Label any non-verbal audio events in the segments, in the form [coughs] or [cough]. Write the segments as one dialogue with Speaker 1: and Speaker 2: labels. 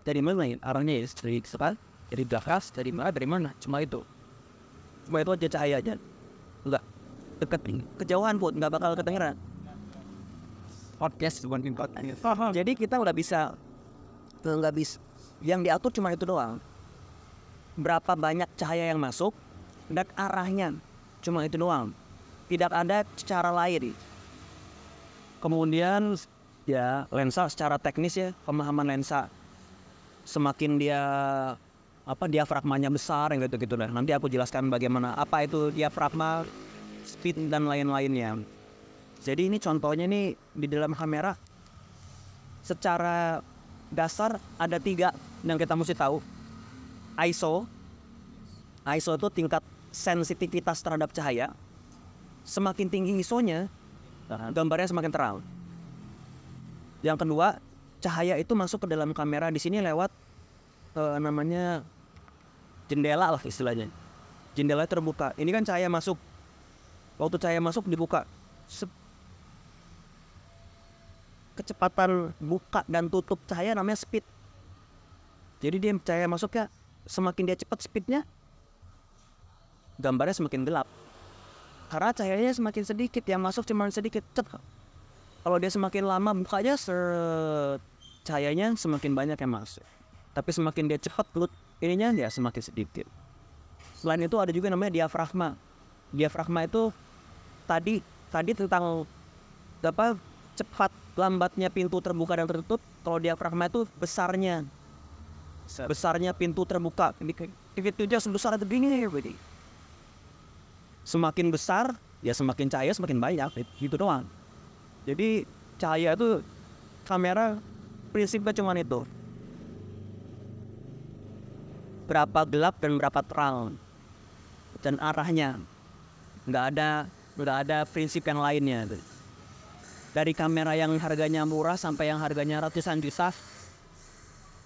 Speaker 1: dari mana ya arahnya? Ya dari depan dari belakang dari mana? Dari mana? Cuma itu. Cuma itu aja cahayanya enggak. Deket kejauhan pun nggak bakal kedengeran. Podcast bukan podcast. Jadi kita udah bisa nggak bisa yang diatur cuma itu doang. Berapa banyak cahaya yang masuk dan arahnya cuma itu doang. Tidak ada cara lain. Kemudian ya lensa secara teknis ya pemahaman lensa semakin dia apa diafragmanya besar yang gitu-gitu lah. Nanti aku jelaskan bagaimana apa itu diafragma speed dan lain-lainnya. Jadi ini contohnya nih di dalam kamera secara dasar ada tiga yang kita mesti tahu. ISO ISO itu tingkat sensitivitas terhadap cahaya. Semakin tinggi ISO-nya gambarnya semakin terang. Yang kedua cahaya itu masuk ke dalam kamera. Di sini lewat eh, namanya jendela lah istilahnya. Jendela terbuka. Ini kan cahaya masuk. Waktu cahaya masuk dibuka. Sep- kecepatan buka dan tutup cahaya namanya speed. Jadi dia cahaya masuknya semakin dia cepat speednya gambarnya semakin gelap. Karena cahayanya semakin sedikit yang masuk cuma sedikit. Cet. Kalau dia semakin lama bukanya seret cahayanya semakin banyak yang masuk. Tapi semakin dia cepat lut ininya ya semakin sedikit. Selain itu ada juga namanya diafragma. Diafragma itu tadi tadi tentang apa cepat lambatnya pintu terbuka dan tertutup kalau diafragma itu besarnya. Besarnya pintu terbuka. Ini kayak itu aja sebesar itu begini everybody semakin besar ya semakin cahaya semakin banyak gitu doang. Jadi cahaya itu kamera prinsipnya cuma itu. Berapa gelap dan berapa terang. Dan arahnya. Nggak ada nggak ada prinsip yang lainnya dari kamera yang harganya murah sampai yang harganya ratusan juta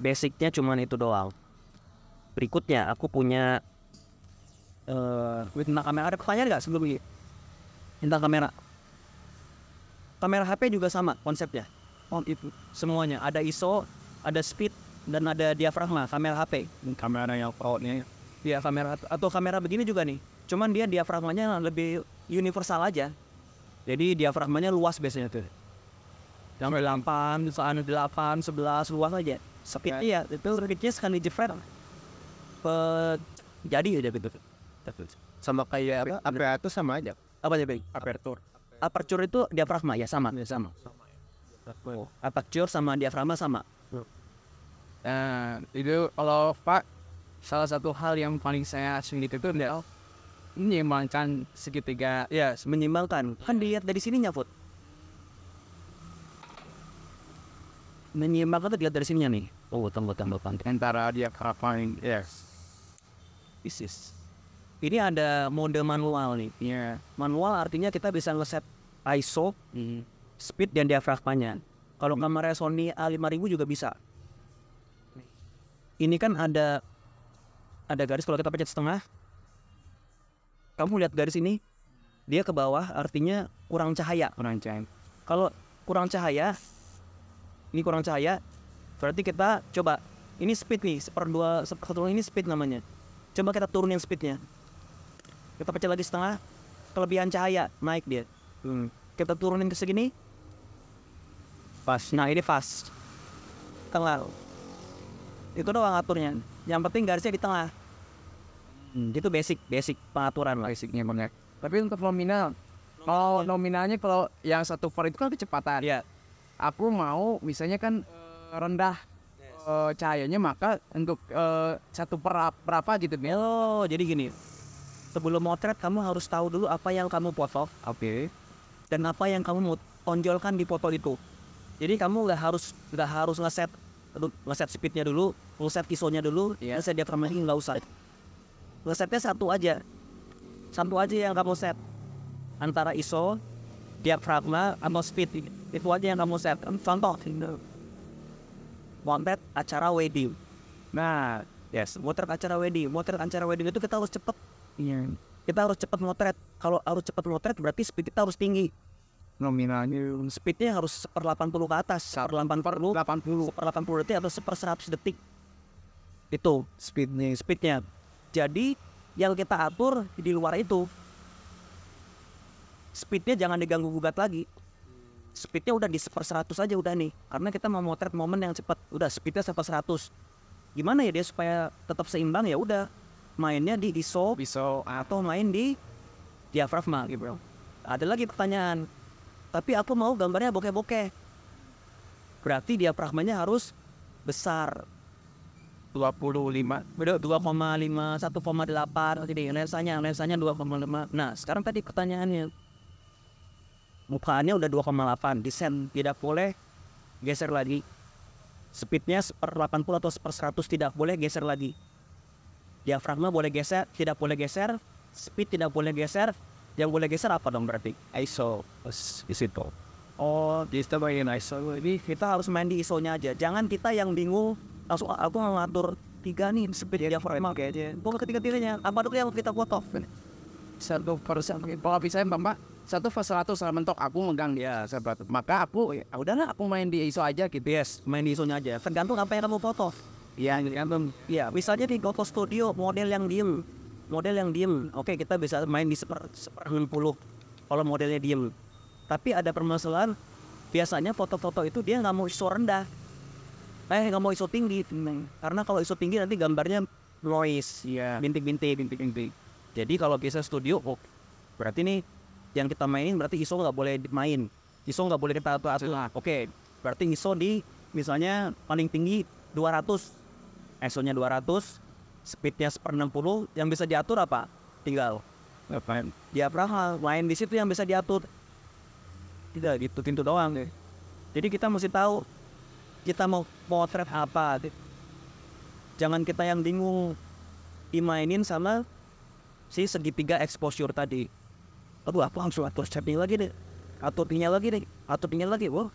Speaker 1: basicnya cuma itu doang. Berikutnya aku punya eh tentang kamera. Ada pertanyaan nggak sebelum ini? Tentang kamera. Kamera HP juga sama konsepnya oh itu semuanya ada ISO ada speed dan ada diafragma kamera HP
Speaker 2: kamera yang outnya
Speaker 1: Iya kamera atau kamera begini juga nih. Cuman dia diafragmanya lebih universal aja. Jadi diafragmanya luas biasanya tuh. Yang 8, misalnya 8, 11 luas aja. Speed iya, itu speednya sekali jepret. Pe- jadi aja gitu.
Speaker 2: sama kayak apa aperture sama aja
Speaker 1: Apa aja, Bang?
Speaker 2: aperture
Speaker 1: Aperture itu diafragma ya sama, ya sama. Aperture sama diafragma sama.
Speaker 3: Nah, itu kalau Pak salah satu hal yang paling saya sulit itu adalah menyeimbangkan segitiga
Speaker 1: Ya, menyimbangkan. Kan dilihat dari sininya, Food. Menyimbangkan tuh dilihat dari sininya nih. Oh, tunggu, tunggu, tunggu.
Speaker 3: antara dia yang
Speaker 2: yes
Speaker 1: This is. Ini ada mode manual nih.
Speaker 3: ya
Speaker 1: Manual artinya kita bisa ngeset ISO, speed dan diafragmanya. Kalau kamera Sony A5000 juga bisa. Ini kan ada ada garis kalau kita pencet setengah. Kamu lihat garis ini, dia ke bawah artinya kurang cahaya.
Speaker 3: orang cahaya
Speaker 1: Kalau kurang cahaya, ini kurang cahaya, berarti kita coba ini speed nih seperdua seperempat ini speed namanya. Coba kita turunin speednya. Kita pecah lagi setengah, kelebihan cahaya naik dia. Hmm. Kita turunin ke segini, fast. Nah ini fast. Tengah. Itu doang aturnya. Yang penting garisnya di tengah. Hmm, itu basic, basic pengaturan lah.
Speaker 3: basicnya banyak tapi untuk nominal kalau nominalnya kalau yang satu var itu kan kecepatan
Speaker 1: Iya.
Speaker 3: aku mau misalnya kan eh, rendah eh, cahayanya maka untuk eh, satu per berapa gitu nih
Speaker 1: Oh, jadi gini. Sebelum motret kamu harus tahu dulu apa yang kamu foto
Speaker 3: oke
Speaker 1: dan apa yang kamu mau tonjolkan di foto itu. Jadi kamu nggak harus nggak harus ngeset ngeset speednya dulu, ngeset ISO-nya dulu,
Speaker 3: Iya.
Speaker 1: ngeset diafragma nggak usah. Ngesetnya satu aja, satu aja yang kamu set antara ISO, diafragma, atau speed itu aja yang kamu set. Contoh, motret acara wedding. Nah, yes, motret acara wedding. Motret acara wedding itu kita harus cepet
Speaker 3: iya
Speaker 1: kita harus cepat motret kalau harus cepat motret berarti speed kita harus tinggi
Speaker 3: nominalnya.
Speaker 1: Speednya harus seper 80 ke atas seper 80
Speaker 3: 80
Speaker 1: seper 80 detik atau seper 100 detik. Itu
Speaker 3: speednya
Speaker 1: speednya. Jadi yang kita atur di luar itu speednya jangan diganggu gugat lagi. Speednya udah di seper 100 aja udah nih. Karena kita mau motret momen yang cepat. Udah speednya seper 100 gimana ya dia supaya tetap seimbang? Ya udah mainnya di ISO
Speaker 3: bisa
Speaker 1: atau main di diafragma gitu bro. Ada lagi pertanyaan, tapi aku mau gambarnya bokeh-bokeh. Berarti diafragmanya harus besar.
Speaker 3: 25
Speaker 1: Beda 2,5, 1,8 jadi lensanya lensanya 2,5. Nah, sekarang tadi pertanyaannya. Mukaannya udah 2,8, desain tidak boleh geser lagi. Speednya per 80 atau per 100 tidak boleh geser lagi. Diafragma boleh geser, tidak boleh geser. Speed tidak boleh geser. Yang boleh geser apa dong berarti?
Speaker 2: ISO di situ.
Speaker 1: Oh,
Speaker 2: Jadi kita main ISO
Speaker 1: jadi kita harus main di ISO-nya aja. Jangan kita yang bingung langsung "Ah, aku ngatur tiga nih speed diafragma kayaknya. Pokoknya ketiga-tiganya apa dulu yang kita foto?
Speaker 3: satu persen kalau bisa mbak satu per seratus saya mentok aku megang dia maka aku ya udahlah aku main di ISO aja gitu
Speaker 1: Yes, main di ISO-nya aja. Tergantung apa yang kamu foto.
Speaker 3: ya tergantung
Speaker 1: Ya, misalnya di Goto Studio model yang diem, model yang diem. Oke, kita bisa main di seper seper 60 kalau modelnya diem. Tapi ada permasalahan. Biasanya foto-foto itu dia nggak mau ISO rendah. Eh, nggak mau ISO tinggi. Karena kalau ISO tinggi nanti gambarnya noise,
Speaker 3: Iya.
Speaker 1: bintik-bintik, bintik-bintik. Jadi kalau bisa studio, oh, berarti nih yang kita mainin berarti ISO nggak boleh main. ISO nggak boleh kita atur. Oke, berarti ISO di misalnya paling tinggi 200 ISO-nya 200, speednya per 60, yang bisa diatur apa? Tinggal
Speaker 3: Ngapain?
Speaker 1: diafragma, main di situ yang bisa diatur. Tidak gitu, pintu doang deh. Jadi kita mesti tahu kita mau potret apa. Jangan kita yang bingung dimainin sama si segitiga exposure tadi. Aduh, aku langsung atur setting lagi deh. Atur tinggal lagi deh. Atur tinggal lagi. Wah,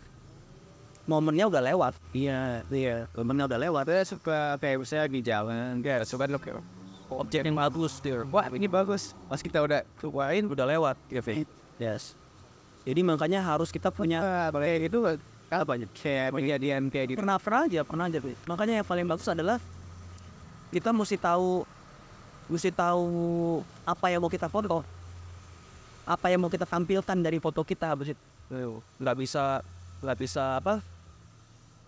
Speaker 1: momennya udah lewat.
Speaker 2: Iya, iya.
Speaker 1: Momennya udah lewat.
Speaker 2: Saya suka kayak misalnya di jalan, ya coba lo kayak
Speaker 1: Objek yang bagus, dear.
Speaker 2: wah ini bagus. Pas kita udah cobain,
Speaker 1: udah lewat ya yes jadi makanya harus kita punya
Speaker 2: boleh itu apa ya? Kayak kejadian kayak gitu.
Speaker 1: pernah pernah aja pernah aja makanya yang paling bagus adalah kita mesti tahu mesti tahu apa yang mau kita foto apa yang mau kita tampilkan dari foto kita habis itu nggak bisa nggak bisa apa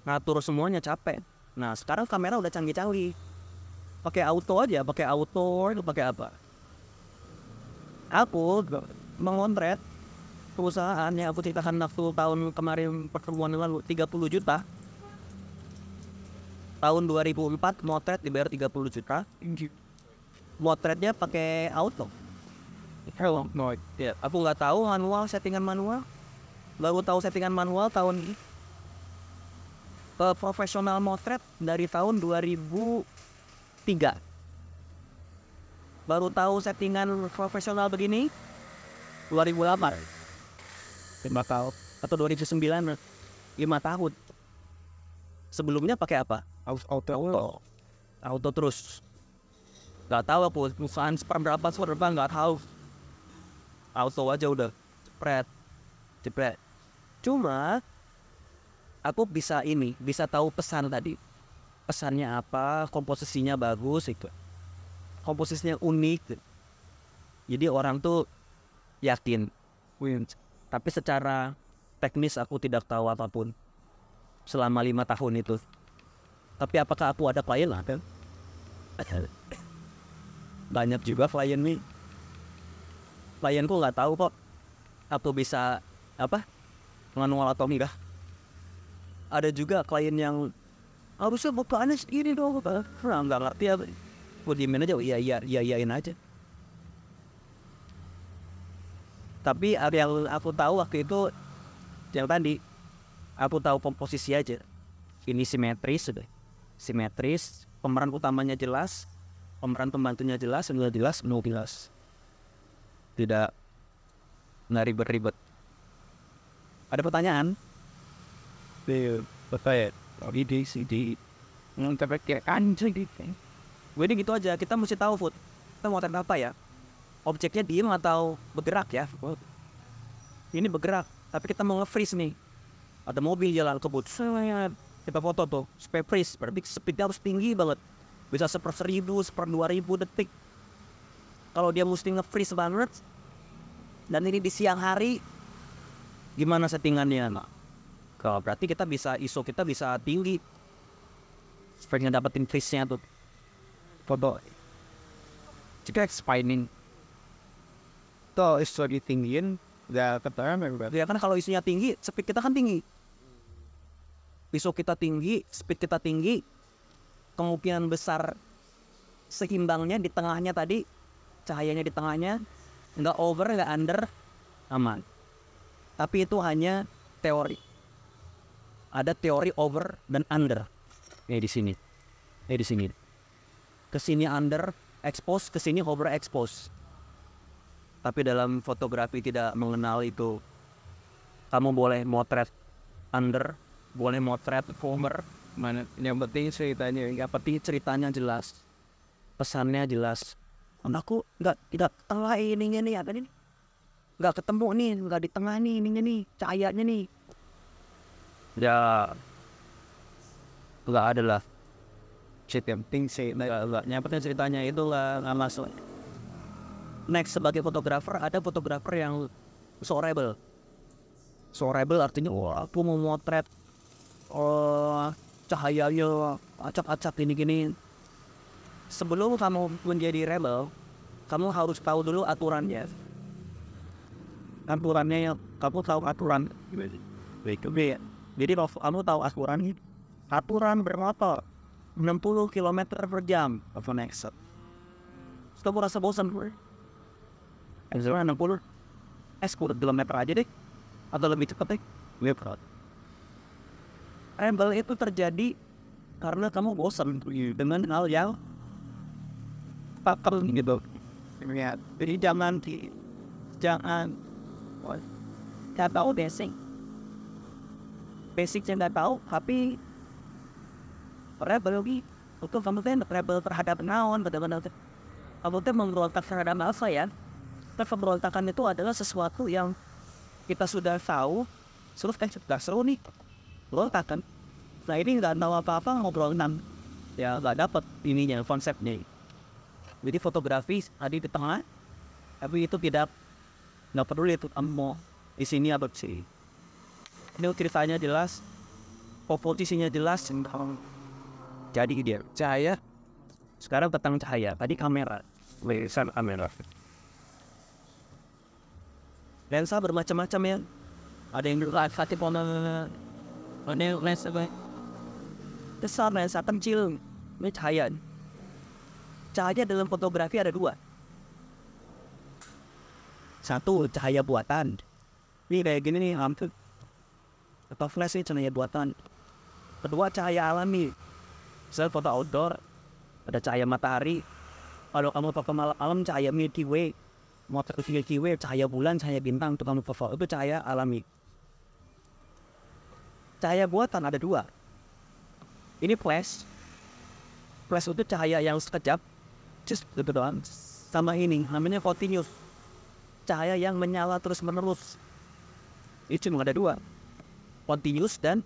Speaker 1: ngatur semuanya capek. Nah sekarang kamera udah canggih-canggih. Pakai auto aja pakai auto itu pakai apa? Aku mengontret perusahaan yang aku ceritakan waktu tahun kemarin pertemuan lalu 30 juta. Tahun 2004 motret dibayar 30 juta. Motretnya pakai auto.
Speaker 3: Hello, no.
Speaker 1: ya aku nggak tahu manual settingan manual. Baru tahu settingan manual tahun ini ke profesional motret dari tahun 2003 baru tahu settingan profesional begini 2008
Speaker 2: Lima tahun.
Speaker 1: atau 2009 lima tahun. Sebelumnya pakai apa?
Speaker 2: Auto, auto, auto.
Speaker 1: terus. Nggak tahu aku perusahaan seperberapa seperberapa nggak tahu. Auto aja udah jepret. Jepret. Cuma aku bisa ini bisa tahu pesan tadi. Pesannya apa komposisinya bagus itu. Komposisinya unik. Jadi orang tuh yakin win tapi secara teknis aku tidak tahu apa pun selama lima tahun itu. Tapi apakah aku ada klien ada [coughs] banyak juga klien nih klienku nggak tahu kok. Aku bisa apa manual atau enggak ada juga klien yang harusnya bukaannya segini dong nah, nggak ngerti apa gue diemin aja iya iya iya iyain aja. Tapi yang aku tahu waktu itu yang tadi aku tahu komposisi aja. Ini simetris sudah simetris pemeran utamanya jelas pemeran pembantunya jelas sudah jelas no jelas. Tidak nggak ribet-ribet. Ada pertanyaan
Speaker 2: Betul. Ide, ide.
Speaker 3: Hmm, tapi kayak anjing
Speaker 1: gue gitu aja kita mesti tahu food kita mau apa ya objeknya diem atau bergerak ya ini bergerak Tapi kita mau nge-freeze nih. Ada mobil jalan kebut. Kita foto tuh. Supaya freeze. Berarti speednya harus tinggi banget. Bisa seper seribu, seper dua ribu detik. Kalau dia mesti nge-freeze banget. Dan ini di siang hari. Gimana settingannya? Nah, kalau berarti kita bisa ISO kita bisa tinggi. Supaya dapetin freeze-nya tuh. Foto.
Speaker 3: Jika expiring.
Speaker 2: Tuh, is lagi tinggiin. Udah ketemu ya,
Speaker 1: Ya kan kalau isunya tinggi, speed kita kan tinggi. ISO kita tinggi, speed kita tinggi. Kemungkinan besar seimbangnya di tengahnya tadi, cahayanya di tengahnya, nggak over, nggak under, aman. Tapi itu hanya teori. Ada teori over dan under. Nih di sini. Nih di sini. Ke sini under, expose, ke sini over, expose tapi dalam fotografi tidak mengenal itu kamu boleh motret under boleh motret over
Speaker 2: Mana? Yang penting ceritanya.
Speaker 1: yang penting ceritanya jelas pesannya jelas aku nggak tidak tengah ininya nih apa ini nggak ketemu nih nggak di tengah nih ininya nih cahayanya nih ya nggak ada lah.
Speaker 2: Shit, yang penting ceritanya.
Speaker 1: nggak yang penting ceritanya itu nggak nggak masuk. Next sebagai fotografer ada fotografer yang so rebel so rebel artinya wah aku mau motret oh cahayanya acak-acak gini-gini. Sebelum kamu menjadi rebel kamu harus tahu dulu aturannya. Aturannya yang kamu tahu aturan. Oke, jadi kalau kamu tahu aturan aturan bermotor 60 km per jam apa next kamu rasa bosan gue Misalnya 60 Eh 10 km aja deh Atau lebih cepat deh. Gue proud Rebel itu terjadi Karena kamu bosan Dengan hal yang Pakem gitu. Jadi jangan di Jangan Gak tahu basic Basicnya gak tahu Tapi Rebel Itu kamu tuh rebel terhadap naon Benar-benar Kamu tuh memberontak terhadap apa ya Nah, pemberontakan itu adalah sesuatu yang kita sudah tahu, terus kan sudah seru nih, berontakan. Nah ini nggak tahu apa-apa ngobrol enam, ya nggak dapat ininya konsepnya. Jadi fotografi tadi di tengah, tapi itu tidak nggak peduli itu kamu di sini apa sih. Ini ceritanya jelas, posisinya jelas, jadi dia cahaya. Sekarang tentang cahaya, tadi kamera, lesan kamera. Lensa bermacam-macam ya. Ada yang relatif ada yang lensa besar lensa kecil ini cahaya. Cahaya dalam fotografi ada dua. Satu cahaya buatan. Ini kayak gini nih hampir atau flash ini cahaya buatan kedua cahaya alami misal foto outdoor ada cahaya matahari kalau kamu foto malam-malam cahaya Milky Way motor Milky Way, cahaya bulan, cahaya bintang, itu kamu foto itu cahaya alami. Cahaya buatan ada dua. Ini flash. Flash itu cahaya yang sekejap, just gitu doang. Sama ini, namanya continuous. Cahaya yang menyala terus menerus. Itu cuma ada dua. Continuous dan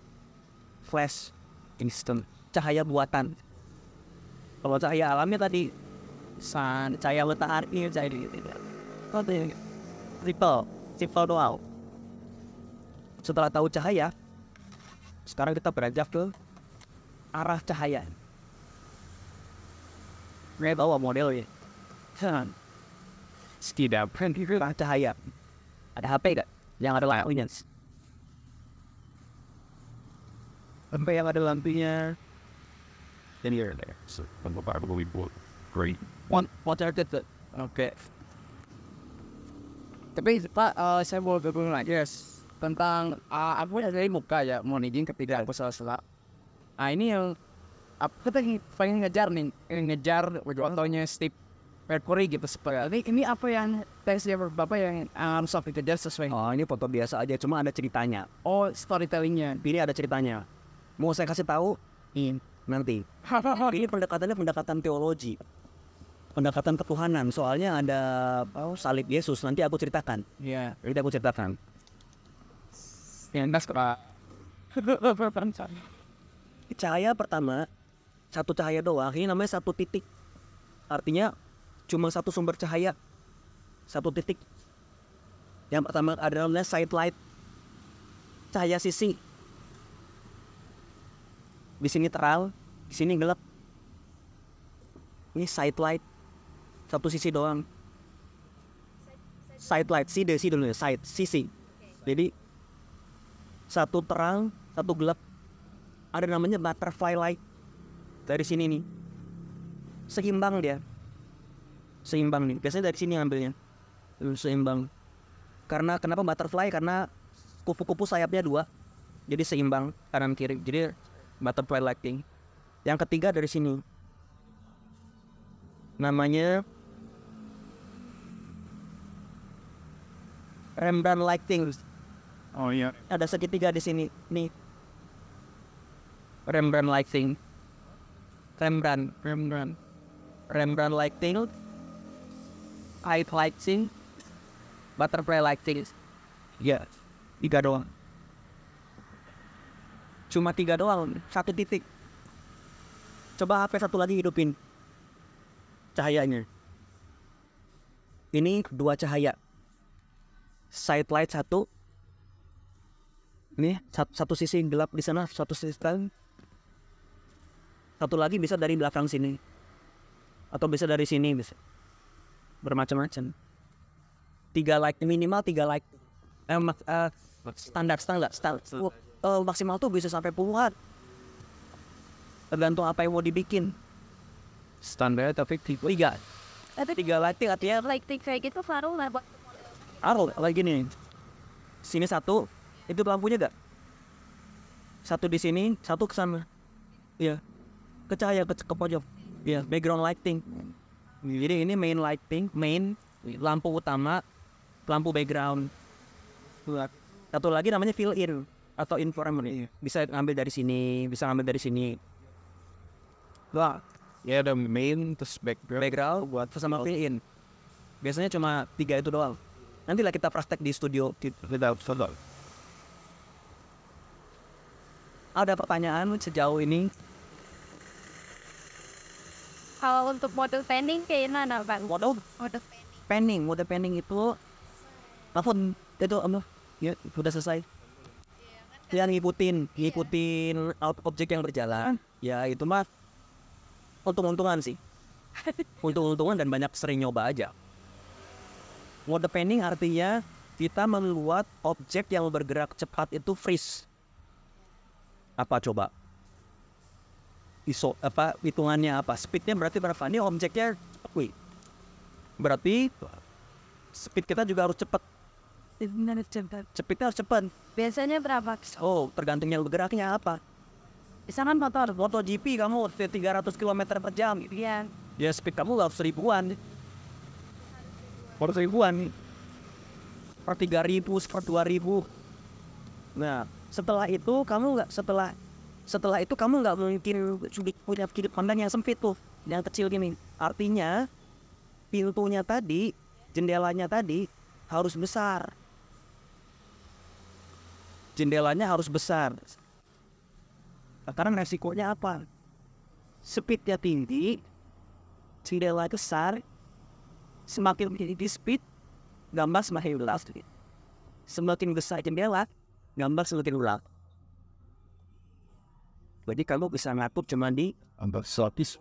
Speaker 1: flash. Instant. Cahaya buatan. Kalau cahaya alami tadi, sun, cahaya matahari, cahaya gitu. Oh, itu simple, simple doang. Setelah tahu cahaya, sekarang kita beranjak ke arah cahaya. Ini bawa modelnya. Hmm. Tidak arah cahaya. Ada HP gak? Yang ada lampunya. HP yang ada lampunya.
Speaker 2: Then you're there. So, probably great.
Speaker 1: One, what are the? Oke.
Speaker 3: Tapi Pak, eh, saya mau berhubung lagi yes. tentang uh, aku dari muka ya, mohon izin ketika aku salah-salah. Ah ini yang apa kita pengen ngejar nih, pengen ngejar fotonya Steve Mercury gitu seperti ini, ini apa yang tesnya bapak yang uh, harus aku kejar sesuai
Speaker 1: Oh ini foto biasa aja, cuma ada ceritanya.
Speaker 3: oh storytellingnya
Speaker 1: Ini ada ceritanya. Mau saya kasih tahu
Speaker 3: ini
Speaker 1: nanti. [laughs] Ini pendekatannya pendekatan teologi. Pendekatan ketuhanan. Soalnya ada oh, salib Yesus. Nanti aku ceritakan.
Speaker 3: ya
Speaker 1: Nanti aku ceritakan.
Speaker 3: Yang das.
Speaker 1: Cahaya pertama satu cahaya doang, ini namanya satu titik. Artinya cuma satu sumber cahaya, satu titik. Yang pertama adalah namanya side light, cahaya sisi. Di sini terang, di sini gelap. Ini side light, satu sisi doang. Side light, side, side dulu ya, side, sisi. Jadi satu terang, satu gelap. Ada namanya butterfly light dari sini nih. Seimbang dia. Seimbang nih. Biasanya dari sini ngambilnya. Tuh, Seimbang. Karena kenapa butterfly? Karena kupu-kupu sayapnya dua. Jadi seimbang kanan kiri. Jadi butterfly lighting. Yang ketiga dari sini. Namanya Rembrandt lighting.
Speaker 2: Oh iya.
Speaker 1: Ada segitiga di sini. Nih. Rembrandt lighting. Rembrandt, Rembrandt. Rembrandt lighting. Height lighting. Butterfly lighting. Ya, tiga doang. Cuma tiga doang, satu titik. Coba HP satu lagi hidupin cahayanya. Ini dua cahaya. Side light satu, ini satu, satu sisi gelap di sana, satu sisi terang. Satu lagi bisa dari belakang sini. Atau bisa dari sini bisa. Bermacam-macam. Tiga like minimal tiga like. Eh, eh, standar standar standar. Eh, maksimal tuh bisa sampai puluhan. Tergantung apa yang mau dibikin.
Speaker 2: Standar tapi tipe.
Speaker 1: Tiga.
Speaker 4: Tapi
Speaker 1: Tiga lighting artinya
Speaker 4: like tik kayak gitu baru lah buat
Speaker 1: Arul lagi gini. Sini satu, itu lampunya gak? Satu di sini, satu ke sana. Iya. Ke cahaya ke, ke pojok. Iya, background lighting. Jadi ini main lighting, main lampu utama, lampu background. Satu lagi namanya fill in atau informer. Bisa ngambil dari sini, bisa ngambil dari sini. Wah,
Speaker 2: Ya ada main terus background.
Speaker 1: background buat sama fill in. Biasanya cuma tiga itu doang. Nantilah kita praktek di studio.
Speaker 2: Without follow.
Speaker 1: Ada pertanyaan sejauh ini?
Speaker 4: kalau untuk model pending kayak mana bang?
Speaker 1: Model
Speaker 4: Model pending.
Speaker 1: panning, mode panning itu telepon itu apa? Ya, sudah selesai. Ya ngikutin, ngikutin out objek yang berjalan. Ya itu mah untung-untungan sih. [laughs] Untung-untungan dan banyak sering nyoba aja. Mode panning artinya kita membuat objek yang bergerak cepat itu freeze. Apa coba? Iso apa hitungannya apa? Speednya berarti berapa? Ini objeknya cepat, wih. Berarti speed kita juga harus cepat. Speednya harus cepat.
Speaker 4: Biasanya berapa?
Speaker 1: Oh, tergantungnya bergeraknya apa?
Speaker 4: Misalkan motor.
Speaker 1: MotoGP kamu 300 km per jam.
Speaker 4: Iya.
Speaker 1: Ya speed kamu harus seribuan. Harus seribuan. Per 3000, per 2000. Nah, setelah itu kamu nggak setelah setelah itu kamu nggak mungkin sudah punya sudut pandang yang sempit tuh, yang kecil gini. Artinya pintunya tadi, jendelanya tadi harus besar. Jendelanya harus besar. Sekarang resikonya apa? Speednya tinggi, jendela besar, semakin tinggi speed, gambar semakin gelap. Semakin besar jendela, gambar semakin gelap. Jadi kamu bisa ngatur cuma di
Speaker 2: Untuk sotis.